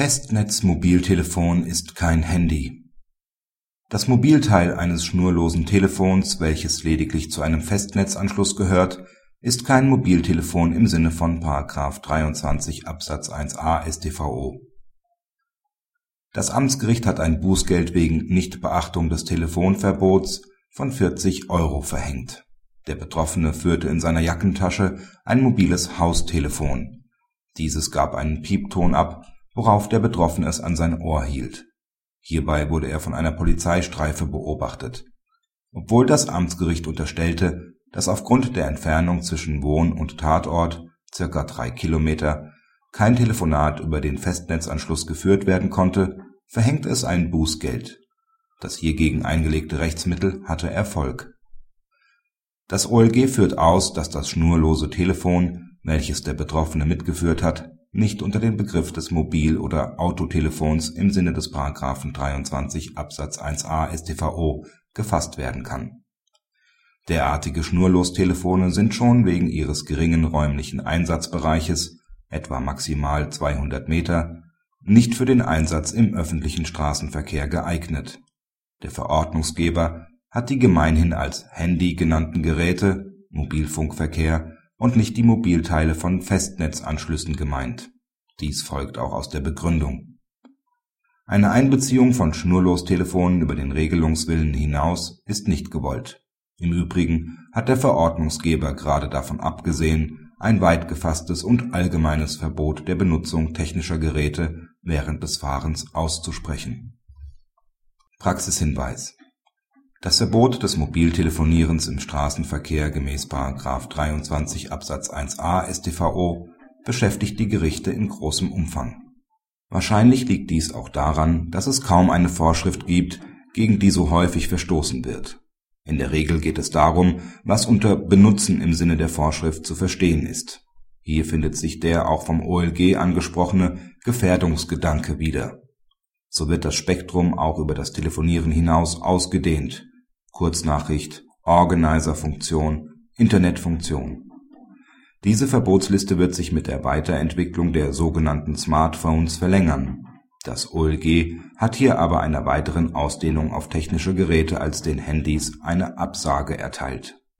Festnetzmobiltelefon ist kein Handy. Das Mobilteil eines schnurlosen Telefons, welches lediglich zu einem Festnetzanschluss gehört, ist kein Mobiltelefon im Sinne von § 23 Absatz 1a StVO. Das Amtsgericht hat ein Bußgeld wegen Nichtbeachtung des Telefonverbots von 40 Euro verhängt. Der Betroffene führte in seiner Jackentasche ein mobiles Haustelefon. Dieses gab einen Piepton ab worauf der Betroffene es an sein Ohr hielt. Hierbei wurde er von einer Polizeistreife beobachtet. Obwohl das Amtsgericht unterstellte, dass aufgrund der Entfernung zwischen Wohn und Tatort (circa drei Kilometer) kein Telefonat über den Festnetzanschluss geführt werden konnte, verhängte es ein Bußgeld. Das hiergegen eingelegte Rechtsmittel hatte Erfolg. Das OLG führt aus, dass das schnurlose Telefon, welches der Betroffene mitgeführt hat nicht unter den Begriff des Mobil oder Autotelefons im Sinne des § 23 Absatz 1a StVO gefasst werden kann. Derartige Schnurlostelefone sind schon wegen ihres geringen räumlichen Einsatzbereiches (etwa maximal 200 Meter) nicht für den Einsatz im öffentlichen Straßenverkehr geeignet. Der Verordnungsgeber hat die gemeinhin als Handy genannten Geräte (Mobilfunkverkehr und nicht die Mobilteile von Festnetzanschlüssen gemeint. Dies folgt auch aus der Begründung. Eine Einbeziehung von Schnurlostelefonen über den Regelungswillen hinaus ist nicht gewollt. Im Übrigen hat der Verordnungsgeber gerade davon abgesehen, ein weit gefasstes und allgemeines Verbot der Benutzung technischer Geräte während des Fahrens auszusprechen. Praxishinweis das Verbot des Mobiltelefonierens im Straßenverkehr gemäß § 23 Absatz 1a StVO beschäftigt die Gerichte in großem Umfang. Wahrscheinlich liegt dies auch daran, dass es kaum eine Vorschrift gibt, gegen die so häufig verstoßen wird. In der Regel geht es darum, was unter Benutzen im Sinne der Vorschrift zu verstehen ist. Hier findet sich der auch vom OLG angesprochene Gefährdungsgedanke wieder. So wird das Spektrum auch über das Telefonieren hinaus ausgedehnt Kurznachricht, Organizer-Funktion, Internetfunktion. Diese Verbotsliste wird sich mit der Weiterentwicklung der sogenannten Smartphones verlängern. Das OLG hat hier aber einer weiteren Ausdehnung auf technische Geräte als den Handys eine Absage erteilt